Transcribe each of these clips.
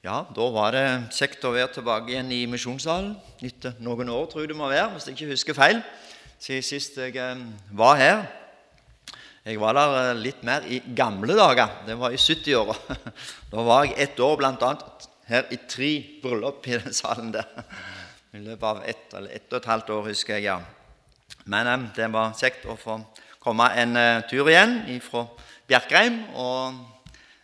Ja, da var det kjekt å være tilbake igjen i misjonssalen etter noen år, tror jeg det må være, hvis jeg ikke husker feil, siden sist jeg eh, var her. Jeg var der eh, litt mer i gamle dager. Det var i 70-åra. Da var jeg ett år bl.a. her i tre bryllup i den salen der. I løpet av ett eller ett og et halvt år, husker jeg. ja. Men eh, det var kjekt å få komme en tur igjen fra Bjerkreim. Og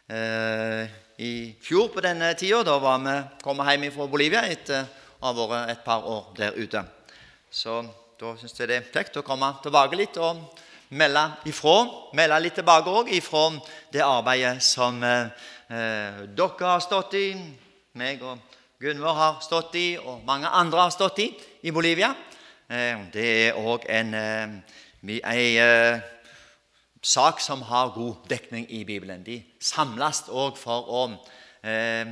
eh, i fjor på denne tida da var vi kommet hjem fra Bolivia etter å ha vært et par år der ute. Så da syns jeg det er kjekt å komme tilbake litt og melde ifra. Melde litt tilbake òg ifra det arbeidet som eh, dere har stått i, meg og Gunvor har stått i, og mange andre har stått i i Bolivia. Eh, det er òg en, eh, ei eh, sak som har god dekning i Bibelen. De samles òg for å eh,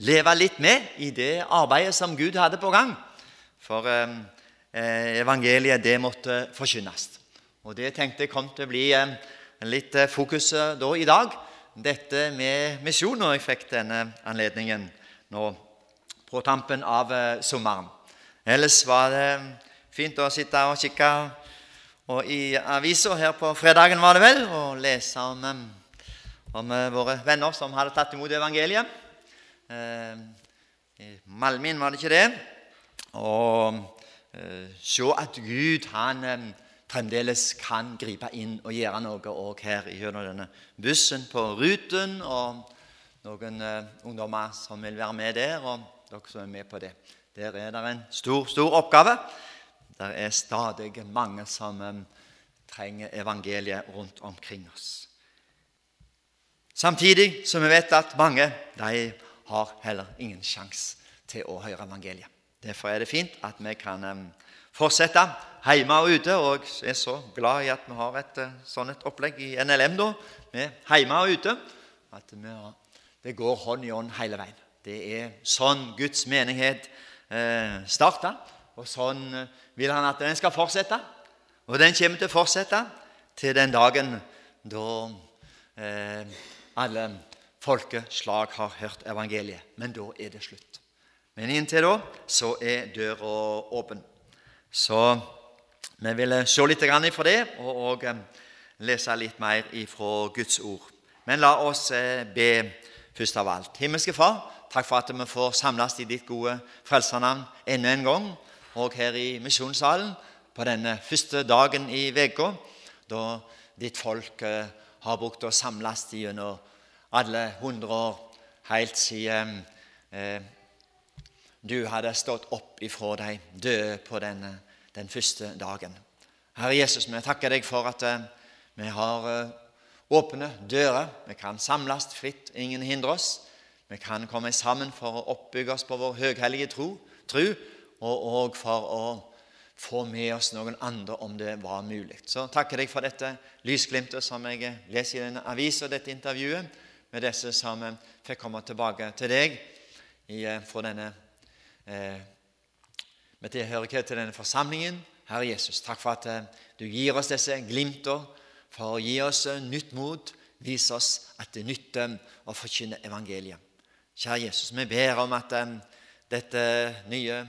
leve litt med i det arbeidet som Gud hadde på gang. For eh, evangeliet, det måtte forkynnes. Og det tenkte jeg kom til å bli eh, litt fokus da i dag. Dette med misjon, og jeg fikk denne anledningen nå på tampen av sommeren. Ellers var det fint å sitte og kikke og i avisa her på fredagen var det vel, å lese om, om våre venner som hadde tatt imot evangeliet. Eh, I Malmin var det ikke det. Og eh, se at Gud han eh, fremdeles kan gripe inn og gjøre noe òg her gjennom denne bussen på Ruten. Og noen ungdommer som vil være med der, og dere som er med på det. Der er det en stor, stor oppgave. Det er stadig mange som um, trenger evangeliet rundt omkring oss. Samtidig som vi vet at mange de har heller ingen sjanse til å høre evangeliet. Derfor er det fint at vi kan um, fortsette hjemme og ute. Og jeg er så glad i at vi har et sånn et opplegg i NLM da, med hjemme og ute. At vi, det går hånd i hånd hele veien. Det er sånn Guds menighet eh, starta. Og sånn eh, vil han at den skal fortsette. Og den kommer til å fortsette til den dagen da eh, alle folkeslag har hørt evangeliet. Men da er det slutt. Men inntil da så er døra åpen. Så vi vil se litt ifra det og, og eh, lese litt mer ifra Guds ord. Men la oss eh, be først av alt. Himmelske Far, takk for at vi får samles i ditt gode frelsernavn enda en gang og her i misjonssalen på denne første dagen i uka, da ditt folk eh, har brukt å samles gjennom alle hundre år, helt siden eh, du hadde stått opp ifra de døde på denne, den første dagen. Herre Jesus, vi takker deg for at eh, vi har eh, åpne dører. Vi kan samles fritt, ingen hindrer oss. Vi kan komme sammen for å oppbygge oss på vår høghellige tro, tro og òg for å få med oss noen andre om det var mulig. Så takker jeg for dette lysglimtet som jeg leser i denne avisa, dette intervjuet med disse som fikk komme tilbake til deg i, eh, fra denne eh, med tilhørighet til denne forsamlingen. Herre Jesus, takk for at eh, du gir oss disse glimter for å gi oss eh, nytt mot, vise oss at det nytter å forkynne evangeliet. Kjære Jesus, vi ber om at dette nye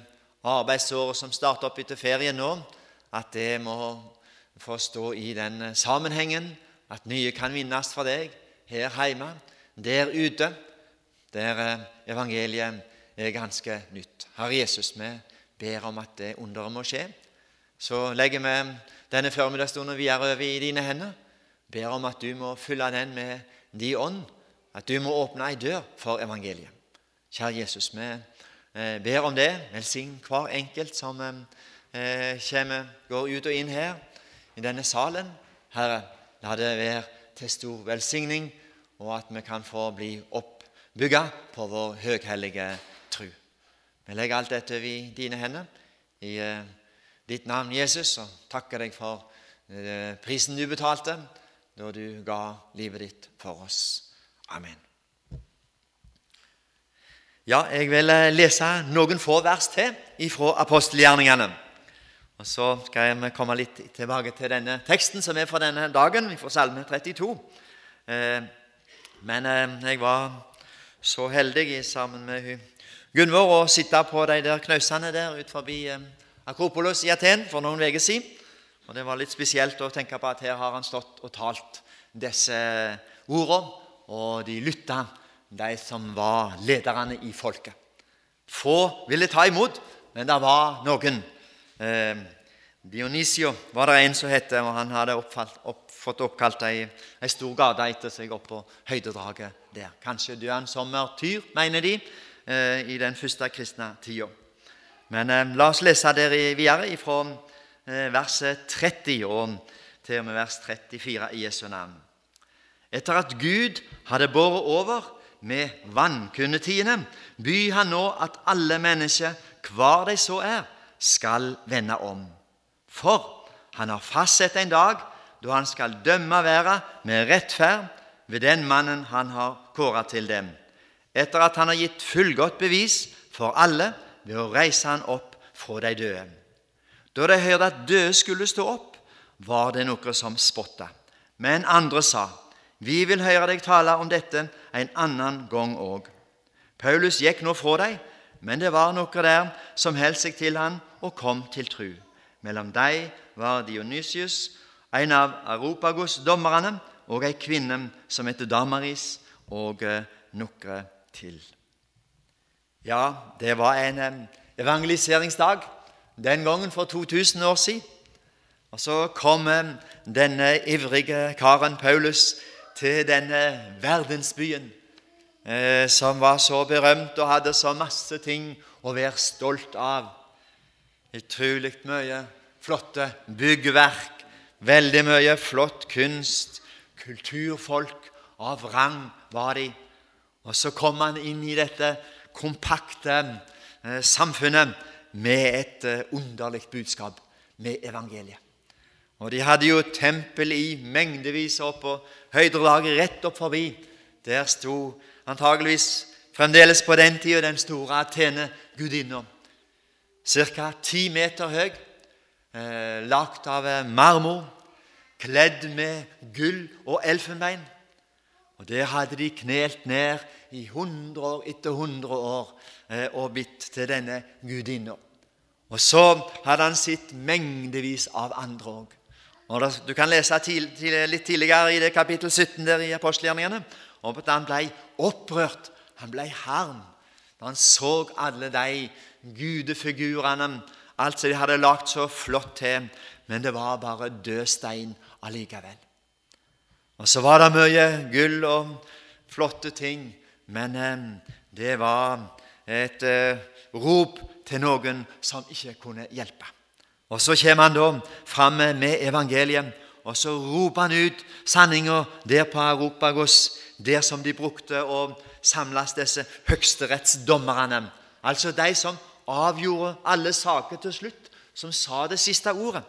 arbeidsåret som starter opp etter ferien nå, at det må få stå i den sammenhengen, at nye kan vinnes for deg her hjemme, der ute, der eh, evangeliet er ganske nytt. Herre Jesus, vi ber om at det underet må skje. Så legger vi denne formiddagsstunden videre over i dine hender. Ber om at du må fylle den med din ånd, at du må åpne ei dør for evangeliet. Kjære Jesus, vi ber om det. Velsign hver enkelt som eh, kommer, går ut og inn her i denne salen. Herre, la det være til stor velsigning, og at vi kan få bli oppbygga på vår høghellige tru. Vi legger alt dette i dine hender. I eh, ditt navn, Jesus, og takker deg for prisen du betalte da du ga livet ditt for oss. Amen. Ja, jeg vil eh, lese noen få vers til fra apostelgjerningene. Og Så skal vi komme litt tilbake til denne teksten som er fra denne dagen, fra Salme 32. Eh, men eh, jeg var så heldig sammen med Gunvor å sitte på de der knausene der ut forbi eh, Akropolos i Aten for noen uker siden. Og Det var litt spesielt å tenke på at her har han stått og talt disse ordene, og de lytta, de som var lederne i folket. Få ville ta imot, men det var noen. Eh, Dionisio var det en som het, og han hadde oppfalt, opp, fått oppkalt ei, ei stor gate etter seg opp på høydedraget der. Kanskje døde han som martyr, mener de, eh, i den første kristne tida. Men eh, la oss lese der videre fra eh, verset 30 og til og med vers 34 i Jesu navn. Etter at Gud hadde båret over med vannkundetidene, byr han nå at alle mennesker, hvar de så er, skal vende om. For han har fastsatt en dag da han skal dømme verden med rettferd ved den mannen han har kåret til dem, etter at han har gitt fullgodt bevis for alle ved å reise han opp fra de døde. Da de hørte at døde skulle stå opp, var det noe som spotta. Men andre sa, Vi vil høre deg tale om dette en annen gang òg. Paulus gikk nå fra dem, men det var noen der som holdt seg til han og kom til tru. Mellom dem var Dionysius, en av Aropagos-dommerne, og ei kvinne som heter Damaris, og eh, noen til. Ja, det var en eh, evangeliseringsdag den gangen for 2000 år siden. Og Så kom eh, denne ivrige karen Paulus til denne verdensbyen, eh, som var så berømt og hadde så masse ting å være stolt av. Utrolig mye flotte byggverk, veldig mye flott kunst, kulturfolk av rang var de. Og så kom han inn i dette kompakte eh, samfunnet med et eh, underlig budskap, med evangeliet. Og De hadde jo tempel i mengdevis opp på høydedraget rett opp forbi. Der sto antageligvis fremdeles på den tida den store Atene-gudinna. Ca. ti meter høy, eh, lagd av eh, marmor, kledd med gull og elfenbein. Og Der hadde de knelt ned i hundre år etter hundre år eh, og bitt til denne gudinna. Og så hadde han sett mengdevis av andre òg. Du kan lese litt tidligere i det kapittel 17 der i apostelgjerningene om at han ble opprørt. Han ble harm da han så alle de gudefigurene, alt som de hadde lagt så flott til, men det var bare død stein allikevel. Og så var det mye gull og flotte ting, men eh, det var et eh, rop til noen som ikke kunne hjelpe. Og Så kommer han da fram med evangeliet, og så roper han ut sanninga der på Europagos, der som de brukte å samles disse høyesterettsdommerne. Altså de som avgjorde alle saker til slutt, som sa det siste ordet.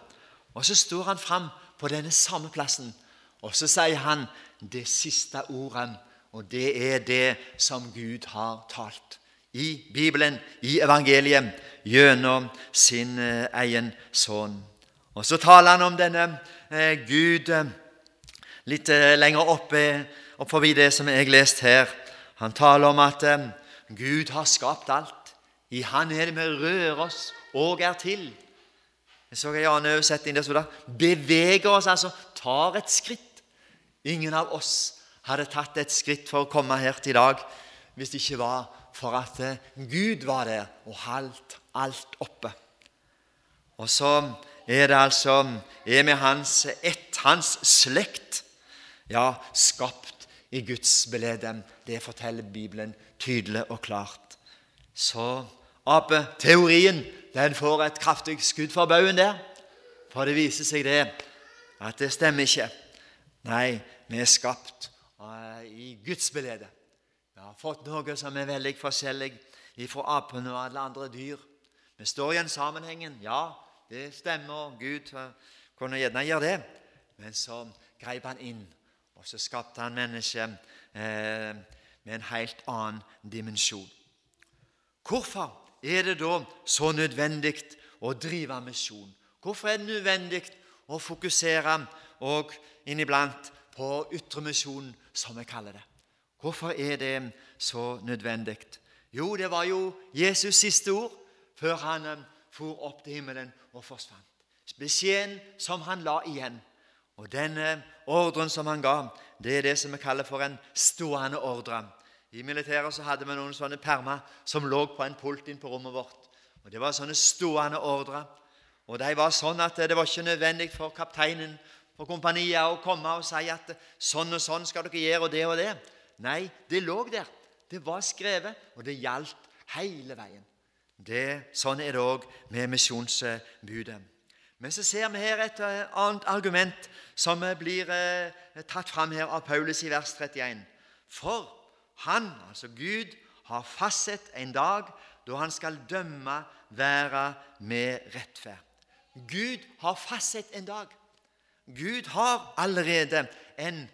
Og Så står han fram på denne samme plassen, og så sier han det siste ordet. Og det er det som Gud har talt i Bibelen, i evangeliet, gjennom sin eh, egen sønn. Og Så taler han om denne eh, Gud eh, litt lenger oppe opp forbi det som jeg leste her. Han taler om at Gud har skapt alt. I Han er det vi rører oss og er til. Jeg så en annen oversetting der da. beveger oss, altså tar et skritt. Ingen av oss hadde tatt et skritt for å komme her til i dag hvis det ikke var for at eh, Gud var der og holdt alt oppe. Og så er det altså er vi hans ett, hans slekt, ja, skapt i Guds belede. Det forteller Bibelen tydelig og klart. Så apeteorien den får et kraftig skudd for baugen der. For det viser seg det at det stemmer ikke. Nei, vi er skapt uh, i Guds belede. Vi har fått noe som er veldig forskjellig fra apene og alle andre dyr. Vi står i en sammenhengen. Ja, det stemmer. Gud kunne gjerne gjøre det. Men så grep han inn, og så skapte han mennesket eh, med en helt annen dimensjon. Hvorfor er det da så nødvendig å drive misjon? Hvorfor er det nødvendig å fokusere og inniblant på ytremisjonen, som vi kaller det? Hvorfor er det så nødvendig? Jo, det var jo Jesus' siste ord før han eh, for opp til himmelen og forsvant. Beskjeden som han la igjen. Og denne ordren som han ga, det er det som vi kaller for en stående ordre. I militæret så hadde vi noen sånne permer som lå på en pult inn på rommet vårt. Og Det var sånne stående ordre. Og de var sånn at det var ikke nødvendig for kapteinen på kompaniet å komme og si at sånn og sånn skal dere gjøre, og det og det. Nei, det lå der. Det var skrevet, og det gjaldt hele veien. Det, sånn er det òg med misjonsbudet. Men så ser vi her et eh, annet argument som blir eh, tatt fram her av Paulus i vers 31. For han, altså Gud, har fastsatt en dag da han skal dømme verden med rettferd. Gud har fastsatt en dag. Gud har allerede en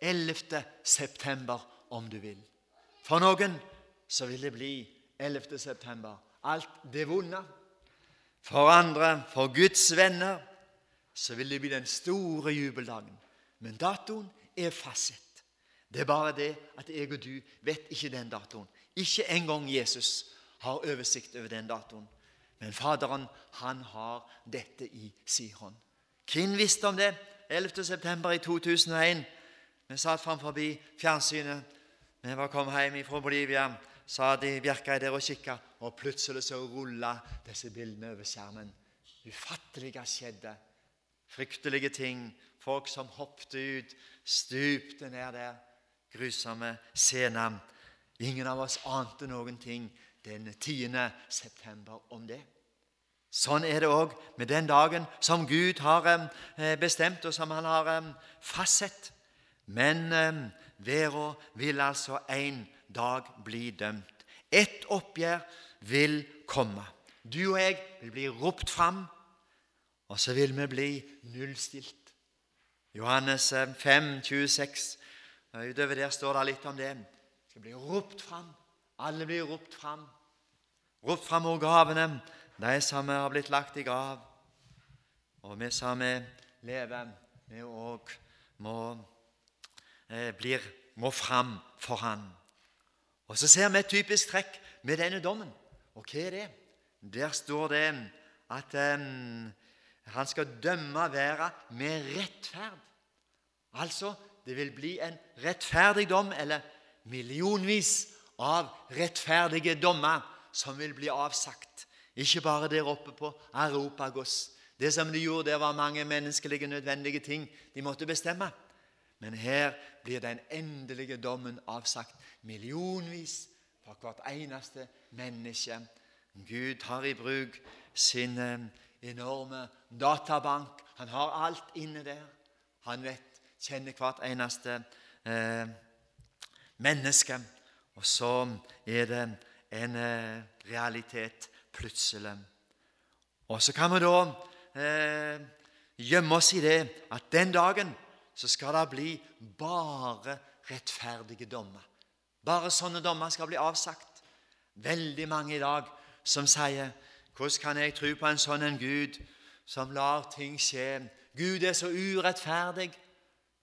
11. september, om du vil. For noen så vil det bli 11. september. Alt det vonde. For andre, for Guds venner, så vil det bli den store jubeldagen. Men datoen er fastsatt. Det er bare det at jeg og du vet ikke den datoen. Ikke engang Jesus har oversikt over den datoen. Men Faderen, han har dette i sin hånd. Hvem visste om det 11. september i 2001? Vi satt framfor fjernsynet. Vi var kommet hjem fra Bolivia. Så de Bjerkreim der og kikka, og plutselig så rulla disse bildene over skjermen. Ufattelige skjedde. Fryktelige ting. Folk som hoppet ut, stupte ned der. Grusomme scener. Ingen av oss ante noen ting den 10. september om det. Sånn er det òg med den dagen som Gud har eh, bestemt, og som Han har eh, fastsett. Men eh, verden vil altså en dag bli dømt. Et oppgjør vil komme. Du og jeg vil bli ropt fram, og så vil vi bli nullstilt. Johannes 5, 26. Utover der står det litt om det. Vi skal bli ropt fram. Alle blir ropt fram. Ropt fram over gavene de som har blitt lagt i grav, og vi som lever, vi òg må, eh, blir, må fram for Han. Og Så ser vi et typisk trekk med denne dommen. Og hva er det? Der står det at um, han skal dømme verden med rettferd. Altså, det vil bli en rettferdig dom, eller millionvis av rettferdige dommer som vil bli avsagt. Ikke bare der oppe på Aropagos. Det som de gjorde der, var mange menneskelige nødvendige ting de måtte bestemme. Men her blir den endelige dommen avsagt millionvis for hvert eneste menneske. Gud tar i bruk sin eh, enorme databank. Han har alt inne der. Han vet, kjenner hvert eneste eh, menneske. Og så er det en eh, realitet plutselig. Og så kan vi da eh, gjemme oss i det at den dagen så skal det bli bare rettferdige dommer. Bare sånne dommer skal bli avsagt. Veldig mange i dag som sier hvordan kan jeg tro på en sånn en Gud som lar ting skje? Gud er så urettferdig.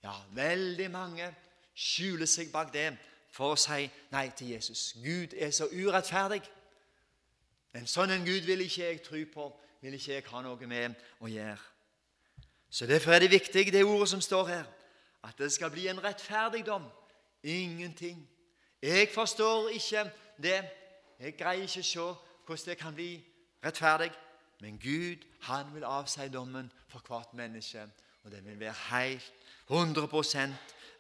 Ja, veldig mange skjuler seg bak det for å si nei til Jesus. Gud er så urettferdig. En sånn en Gud vil ikke jeg tro på, vil ikke jeg ha noe med å gjøre. Så Derfor er det viktig, det ordet som står her, at det skal bli en rettferdigdom. Ingenting. Jeg forstår ikke det. Jeg greier ikke å se hvordan det kan bli rettferdig. Men Gud han vil avsi dommen for hvert menneske, og den vil være helt 100%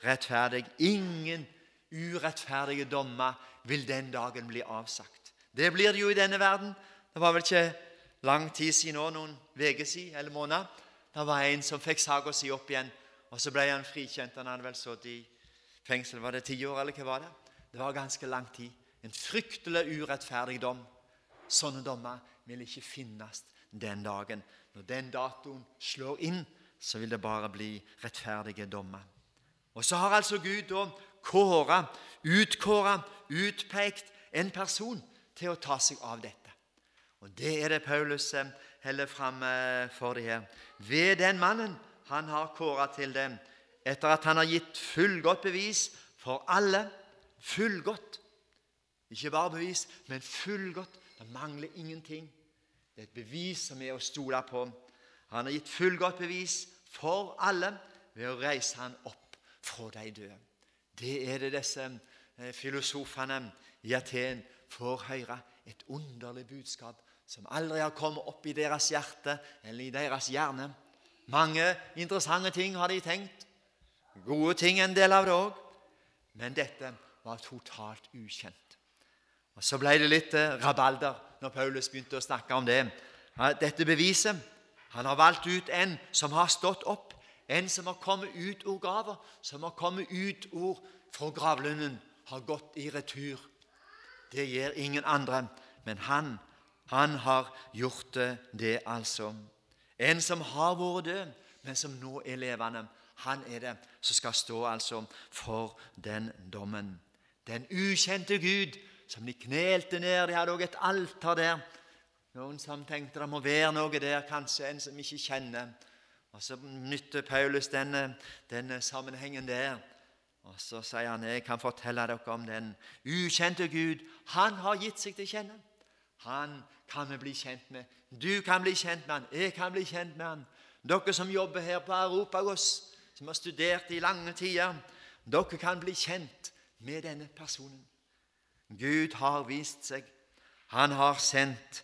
rettferdig. Ingen urettferdige dommer vil den dagen bli avsagt. Det blir det jo i denne verden. Det var vel ikke lang tid siden nå, noen uker siden eller måneder. Det var en som fikk saka si opp igjen, og så ble han frikjent. Han hadde vel sittet i fengsel var det ti år, eller hva var det? Det var ganske lang tid. En fryktelig urettferdig dom. Sånne dommer vil ikke finnes den dagen. Når den datoen slår inn, så vil det bare bli rettferdige dommer. Og så har altså Gud da kåra, utkåra, utpekt en person til å ta seg av dette. Og Det er det Paulus eh, heller fram eh, for det her. Ved den mannen han har kåra til dem, etter at han har gitt fullgodt bevis for alle fullgodt. Ikke bare bevis, men fullgodt. Det mangler ingenting. Det er et bevis som er å stole på. Han har gitt fullgodt bevis for alle ved å reise han opp fra de døde. Det er det disse eh, filosofene i Aten får høre. Et underlig budskap som aldri har kommet opp i deres hjerte eller i deres hjerne. Mange interessante ting har de tenkt. Gode ting, en del av det òg. Men dette var totalt ukjent. Og Så ble det litt eh, rabalder når Paulus begynte å snakke om det. Dette beviset Han har valgt ut en som har stått opp, en som har kommet ut ord grava, som har kommet ut ord fra gravlunden, har gått i retur. Det gjør ingen andre, men han, han har gjort det, altså. En som har vært død, men som nå er levende. Han er det som skal stå altså for den dommen. Den ukjente Gud som de knelte ned. De hadde også et alter der. Noen som tenkte det må være noe der, kanskje en som ikke kjenner. Og Så nytter Paulus denne, denne sammenhengen der. Og Så sier han jeg kan fortelle dere om den ukjente Gud. Han har gitt seg til kjenne. Han kan vi bli kjent med. Du kan bli kjent med han. Jeg kan bli kjent med han. Dere som jobber her på Europagos, som har studert i lange tider, dere kan bli kjent med denne personen. Gud har vist seg. Han har sendt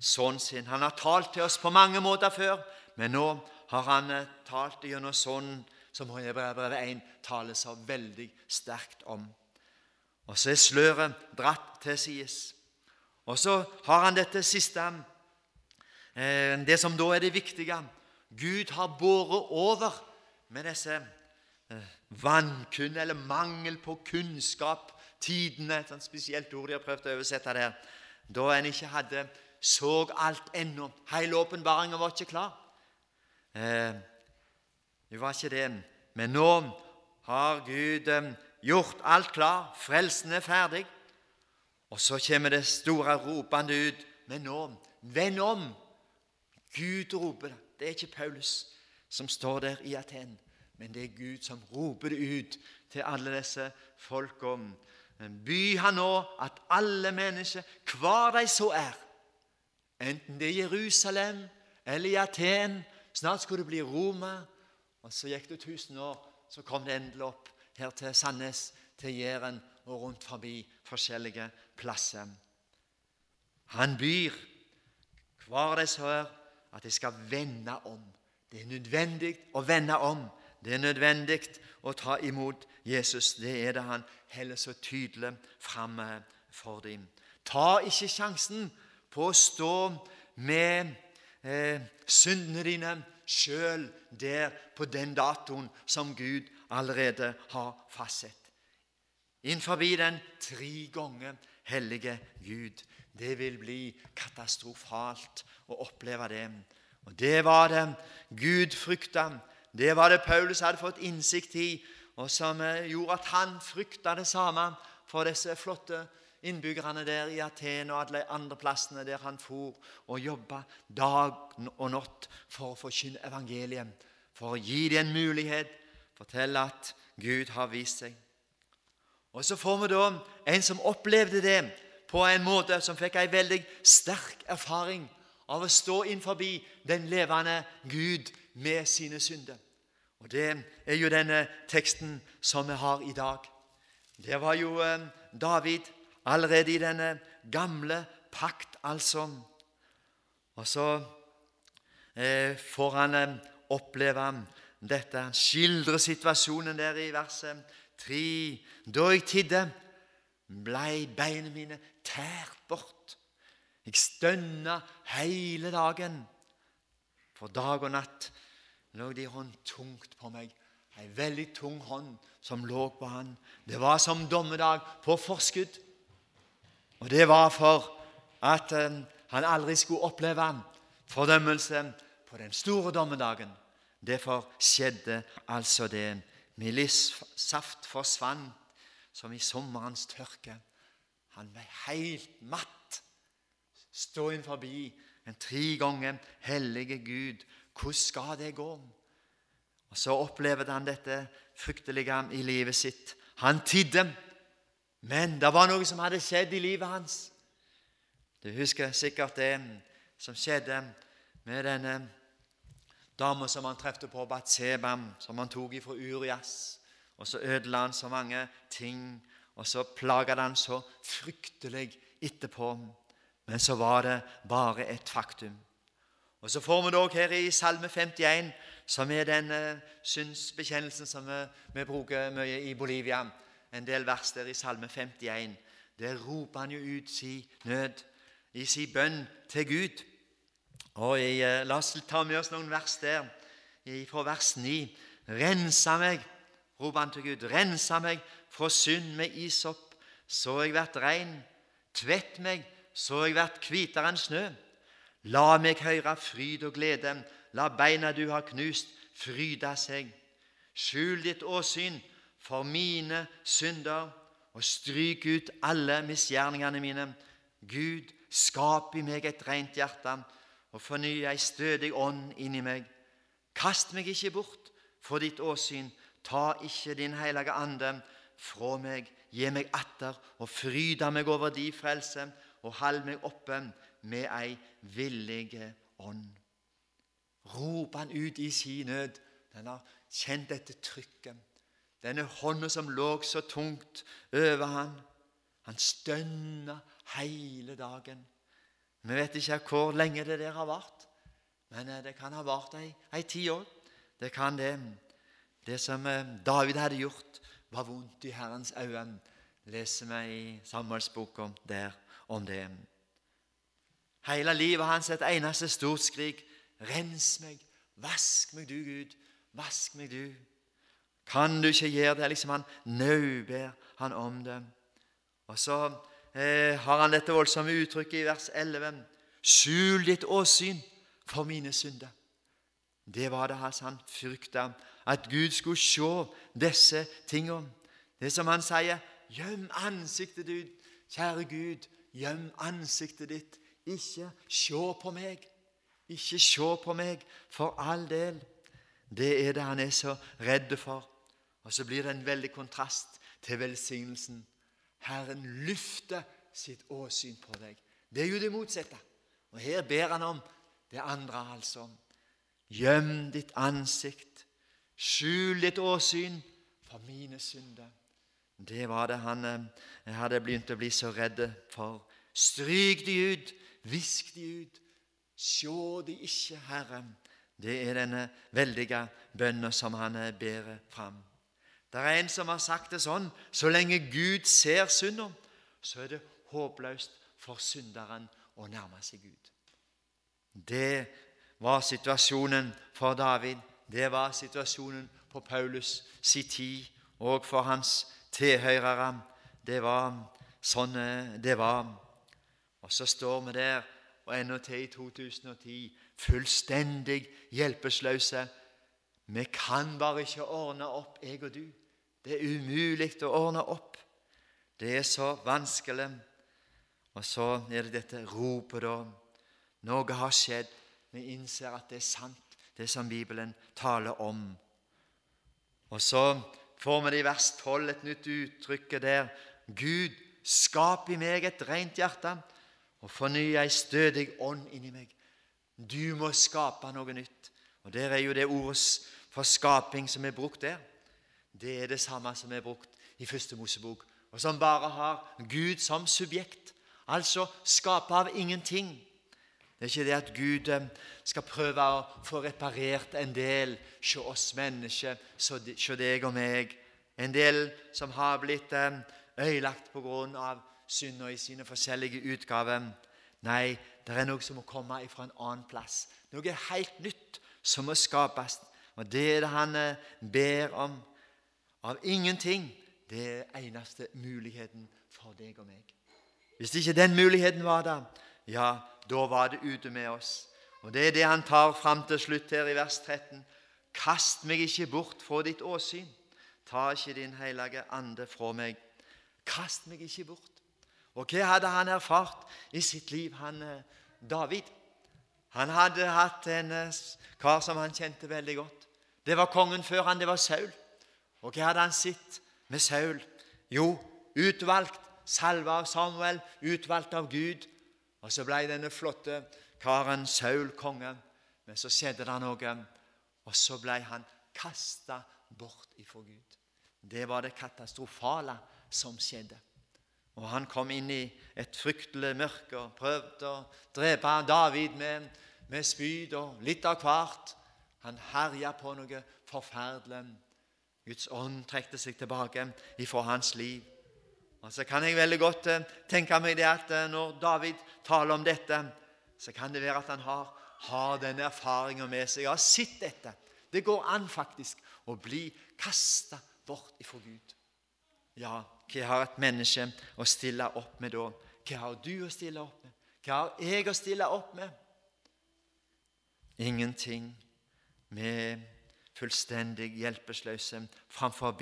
Sønnen sin. Han har talt til oss på mange måter før, men nå har han eh, talt gjennom Sønnen, som Hebreabrevet 1 taler så veldig sterkt om. Og så er sløret dratt til sides. Og så har han dette siste, eh, det som da er det viktige. Gud har båret over med disse eh, eller mangel på kunnskap, tidene, et spesielt ord de har prøvd å oversette der, da en ikke hadde så alt ennå. Hele åpenbaringen var ikke klar. Eh, det var ikke det. Men nå har Gud gjort alt klar. Frelsen er ferdig. Og så kommer det store ropende ut. Men nå, vend om! Gud roper det. Det er ikke Paulus som står der i Aten, men det er Gud som roper det ut til alle disse folka. By han nå at alle mennesker, hvor de så er, enten det er Jerusalem eller i Aten Snart skulle det bli Roma. Og så gikk det 1000 år, så kom det endelig opp her til Sandnes, til Jæren og rundt forbi forskjellige plasser. Han byr hver de er, at de skal vende om. Det er nødvendig å vende om. Det er nødvendig å ta imot Jesus. Det er det han heller så tydelig fram for dem. Ta ikke sjansen på å stå med eh, syndene dine sjøl der på den datoen som Gud allerede har fastsett. Innenfor den tre ganger hellige Gud. Det vil bli katastrofalt å oppleve det. Og Det var det Gud frykta. Det var det Paulus hadde fått innsikt i, og som eh, gjorde at han frykta det samme for disse flotte innbyggerne der i Aten og alle andre plassene der han for og jobba dag og natt for å forkynne evangeliet, for å gi dem en mulighet, fortelle at Gud har vist seg. Og Så får vi da en som opplevde det på en måte som fikk en veldig sterk erfaring av å stå inn forbi den levende Gud med sine synder. Og Det er jo denne teksten som vi har i dag. Det var jo eh, David allerede i denne gamle pakt, altså. Og så eh, får han eh, oppleve dette. Han skildrer situasjonen der i verset 3. Da jeg tidde, blei beina mine tært bort. Jeg stønna hele dagen. For dag og natt lå de hånd tungt på meg. Ei veldig tung hånd som lå på han. Det var som dommedag på forskudd. Og det var for at eh, han aldri skulle oppleve fordømmelse på den store dommedagen. Derfor skjedde altså det. Min livssaft forsvant som i sommerens tørke. Han ble helt matt. Stå inn forbi en tre ganger hellige Gud. Hvordan skal det gå? Og Så opplevde han dette fryktelige i livet sitt. Han tidde Men det var noe som hadde skjedd i livet hans. Du husker sikkert det som skjedde med denne dama som han trefte på Batsebam, som han tok ifra Urias. Og så ødela han så mange ting, og så plaga han så fryktelig etterpå. Men så var det bare et faktum. Og Så får vi det her i Salme 51, som er den uh, synsbekjennelsen som vi, vi, bruker mye i Bolivia. En del vers der i Salme 51. Der roper han jo ut sin nød, i sin bønn til Gud. Og i, uh, La oss ta med oss noen vers der, fra vers 9. Rensa meg, roper han til Gud, rensa meg fra synd med isopp, så jeg vært rein. Tvett meg, så jeg vært hvitere enn snø. La meg høre fryd og glede, la beina du har knust, fryde seg. Skjul ditt åsyn for mine synder, og stryk ut alle misgjerningene mine. Gud, skap i meg et rent hjerte, og forny ei stødig ånd inni meg. Kast meg ikke bort for ditt åsyn, ta ikke din hellige ande fra meg. Gi meg atter og fryda meg over di frelse, og hold meg oppe med ei villig ånd. Roper han ut i sin nød. Den har kjent dette trykket. Denne hånda som lå så tungt over han. Han stønna hele dagen. Vi vet ikke hvor lenge det der har vart, men eh, det kan ha vart ei, ei tid òg. Det kan det. Det som eh, David hadde gjort, var vondt i Herrens øyne. Leser vi i Samuelsboka der om det. Hele livet hans et eneste stort skrik. Rens meg, vask meg, du Gud, vask meg, du. Kan du ikke gjøre det? Liksom Han nauber han om det. Og så eh, har han dette voldsomme uttrykket i vers 11. Skjul ditt åsyn for mine synder. Det var det han frykta, at Gud skulle se disse tingene. Det som han sier, gjem ansiktet ditt, kjære Gud, gjem ansiktet ditt ikke se på meg. Ikke se på meg, for all del. Det er det han er så redd for. Og så blir det en veldig kontrast til velsignelsen. Herren løfter sitt åsyn på deg. Det er jo det motsatte. Og her ber han om det andre, altså. Gjem ditt ansikt, skjul ditt åsyn for mine synder. Det var det han eh, hadde begynt å bli så redd for. Stryk de ut, Visk de ut. Sjå de ikke, Herre. Det er denne veldige bønnen som han ber fram. Det er en som har sagt det sånn så lenge Gud ser synden, så er det håpløst for synderen å nærme seg Gud. Det var situasjonen for David. Det var situasjonen på Paulus si tid og for hans tilhørere. Det var sånn det var. Og så står vi der og ennå til i 2010 fullstendig hjelpeløse. Vi kan bare ikke ordne opp, jeg og du. Det er umulig å ordne opp. Det er så vanskelig. Og så er det dette ropet, da. Noe har skjedd. Vi innser at det er sant, det som Bibelen taler om. Og så får vi det i vers 12 et nytt uttrykk der. Gud, skap i meg et rent hjerte og forny ei stødig ånd inni meg. Du må skape noe nytt. Og Der er jo det ordet for skaping som er brukt der. Det er det samme som er brukt i Første Mosebok, og som bare har Gud som subjekt. Altså skape av ingenting. Det er ikke det at Gud eh, skal prøve å få reparert en del hos oss mennesker, hos deg og meg. En del som har blitt øyelagt ødelagt av synda i sine forskjellige utgaver. Nei, det er noe som må komme fra en annen plass. Noe helt nytt som må skapes. Og det er det han eh, ber om. Av ingenting. Det er eneste muligheten for deg og meg. Hvis ikke den muligheten var der, ja, da var det ute med oss. Og Det er det han tar fram til slutt her i vers 13. Kast meg ikke bort fra ditt åsyn. Ta ikke din hellige ande fra meg. Kast meg ikke bort. Og hva hadde han erfart i sitt liv, han eh, David? Han hadde hatt en eh, kar som han kjente veldig godt. Det var kongen før han, det var Saul. Og hva hadde han sett med Saul? Jo, utvalgt, salva av Samuel, utvalgt av Gud. Og så ble denne flotte karen Saul konge. Men så skjedde det noe, og så ble han kasta bort ifra Gud. Det var det katastrofale som skjedde. Og Han kom inn i et fryktelig mørke og prøvde å drepe David med, med spyd og litt av hvert. Han herja på noe forferdelig. Guds ånd trekte seg tilbake ifra hans liv. Og Så kan jeg veldig godt eh, tenke meg det at eh, når David taler om dette, så kan det være at han har, har denne erfaringa med seg. Jeg har sett dette. Det går an faktisk å bli kasta bort ifra Gud. Ja, hva har et menneske å stille opp med da? Hva har du å stille opp med? Hva har jeg å stille opp med? Ingenting. Vi fullstendig hjelpeløse framfor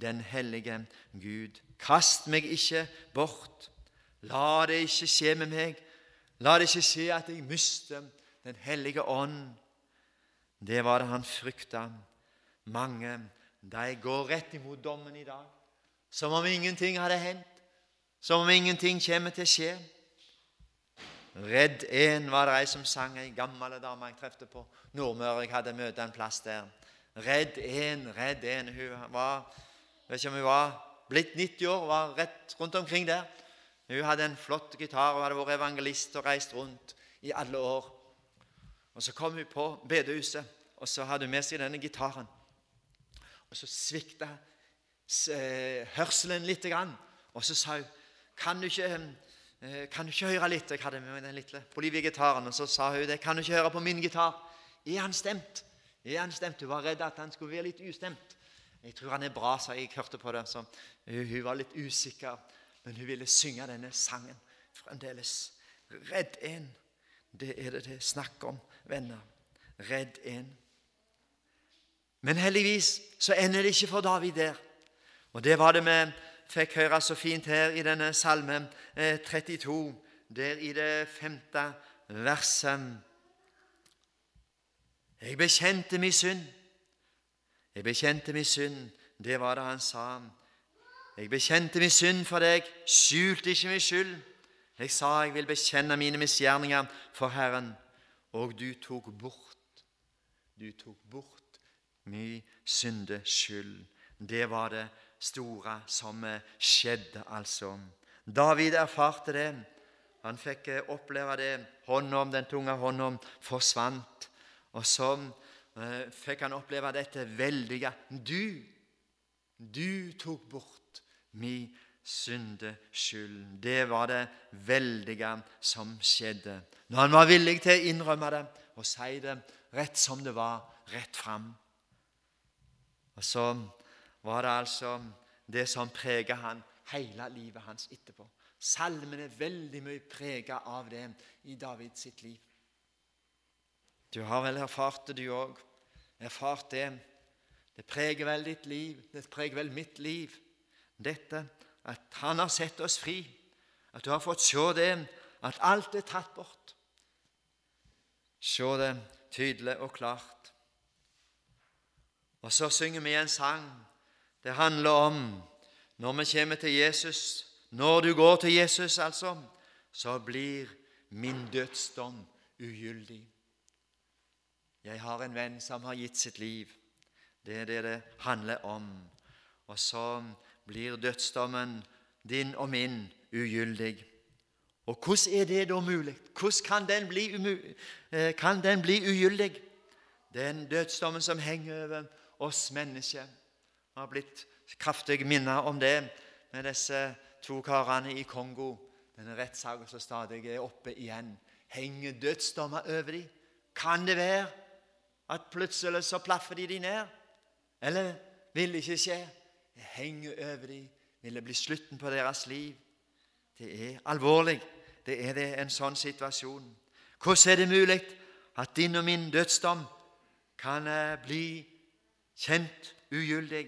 den hellige Gud. Kast meg ikke bort. La det ikke skje med meg. La det ikke skje at jeg mister Den hellige ånd. Det var det han frykta. Mange de går rett imot dommen i dag, som om ingenting hadde hendt, som om ingenting kommer til å skje. Redd en var det ei som sang, ei gammel dame jeg trefte på Nordmøre. Jeg hadde møte en plass der. Redd en, redd en. Hun var vet ikke om hun var blitt 90 år, var rett rundt omkring der. Hun hadde en flott gitar og hadde vært evangelist og reist rundt i alle år. Og Så kom hun på bedehuset, og så hadde hun med seg denne gitaren. Og Så svikta eh, hørselen litt, og så sa hun kan du ikke Eh, kan du ikke høre litt? Jeg hadde med meg den lille Bolivia-gitaren. Og så sa hun det. Kan du ikke høre på min gitar? Er han stemt? Er han stemt? Hun var redd at han skulle være litt ustemt. Jeg tror han er bra, sa jeg. Hørte på det. Så hun var litt usikker, men hun ville synge denne sangen fremdeles. Redd en. Det er det det er snakk om, venner. Redd en. Men heldigvis så ender det ikke for David der. Og det var det vi fikk høre så fint her i denne salmen 32, eh, der i det femte verset. Jeg bekjente min synd. Jeg bekjente min synd. Det var det han sa. Jeg bekjente min synd for deg, skjulte ikke min skyld. Jeg sa jeg vil bekjenne mine misgjerninger for Herren, og du tok bort, du tok bort min syndeskyld. Det var det store som skjedde, altså. David erfarte det. Han fikk eh, oppleve det. Hånda, den tunge hånda forsvant. Og så eh, fikk han oppleve dette veldige Du, du tok bort min syndeskyld. Det var det veldige som skjedde. Når han var villig til å innrømme det og si det rett som det var, rett fram. Og så var det altså det som preget han hele livet hans etterpå. Salmen er veldig mye preget av det i Davids sitt liv. Du har vel erfart det, du òg. Erfart det. Det preger vel ditt liv. Det preger vel mitt liv. Dette at Han har sett oss fri. At du har fått se det, at alt er tatt bort. Se det tydelig og klart. Og så synger vi en sang det handler om når vi kommer til Jesus Når du går til Jesus, altså, så blir min dødsdom ugyldig. Jeg har en venn som har gitt sitt liv. Det er det det handler om. Og så blir dødsdommen din og min ugyldig. Og hvordan er det da mulig? Hvordan kan den bli, eh, kan den bli ugyldig? Den dødsdommen som henger over oss mennesker har blitt kraftig minnet om det med disse to karene i Kongo. Denne rettssaken som stadig er oppe igjen. Henger dødsdommer over dem? Kan det være at plutselig så plaffer de de ned? Eller vil det ikke skje? Det henger over dem. Vil det bli slutten på deres liv? Det er alvorlig. Det er det en sånn situasjon. Hvordan er det mulig at din og min dødsdom kan eh, bli kjent ugyldig?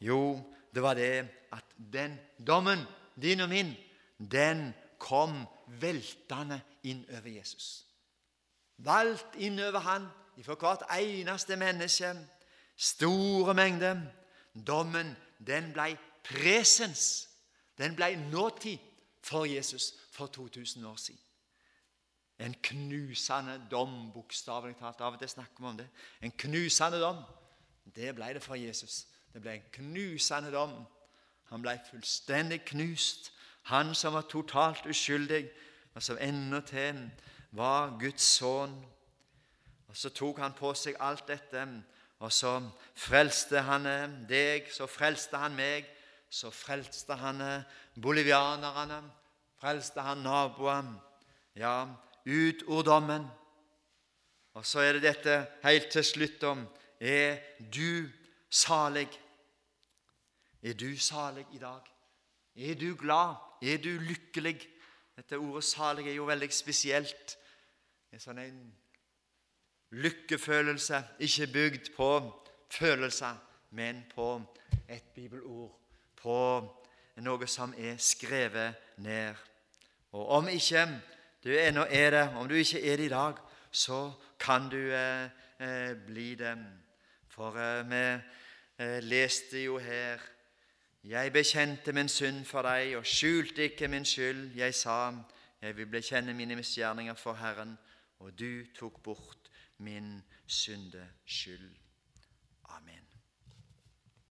Jo, det var det at den dommen, din og min, den kom veltende inn over Jesus. Valgt inn over han for hvert eneste menneske. Store mengder. Dommen, den ble presens. Den ble nåtid for Jesus for 2000 år siden. En knusende dom, bokstavelig talt. Av og til snakker vi om det. En knusende dom. Det ble det for Jesus. Det ble en knusende dom. Han ble fullstendig knust. Han som var totalt uskyldig, og som endatil var Guds sønn. Og Så tok han på seg alt dette, og så frelste han deg, så frelste han meg, så frelste han bolivianerne, frelste han naboene. Ja, ut orddommen. Og så er det dette helt til slutt om Er du salig? Er du salig i dag? Er du glad? Er du lykkelig? Dette ordet 'salig' er jo veldig spesielt. En sånn en lykkefølelse, ikke bygd på følelser, men på et bibelord, på noe som er skrevet ned. Og om ikke du ennå er det, om du ikke er det i dag, så kan du eh, eh, bli det. For eh, vi eh, leste jo her Jeg bekjente min synd for deg og skjulte ikke min skyld. Jeg sa, jeg vil bekjenne mine misgjerninger for Herren, og du tok bort min syndeskyld. Amen.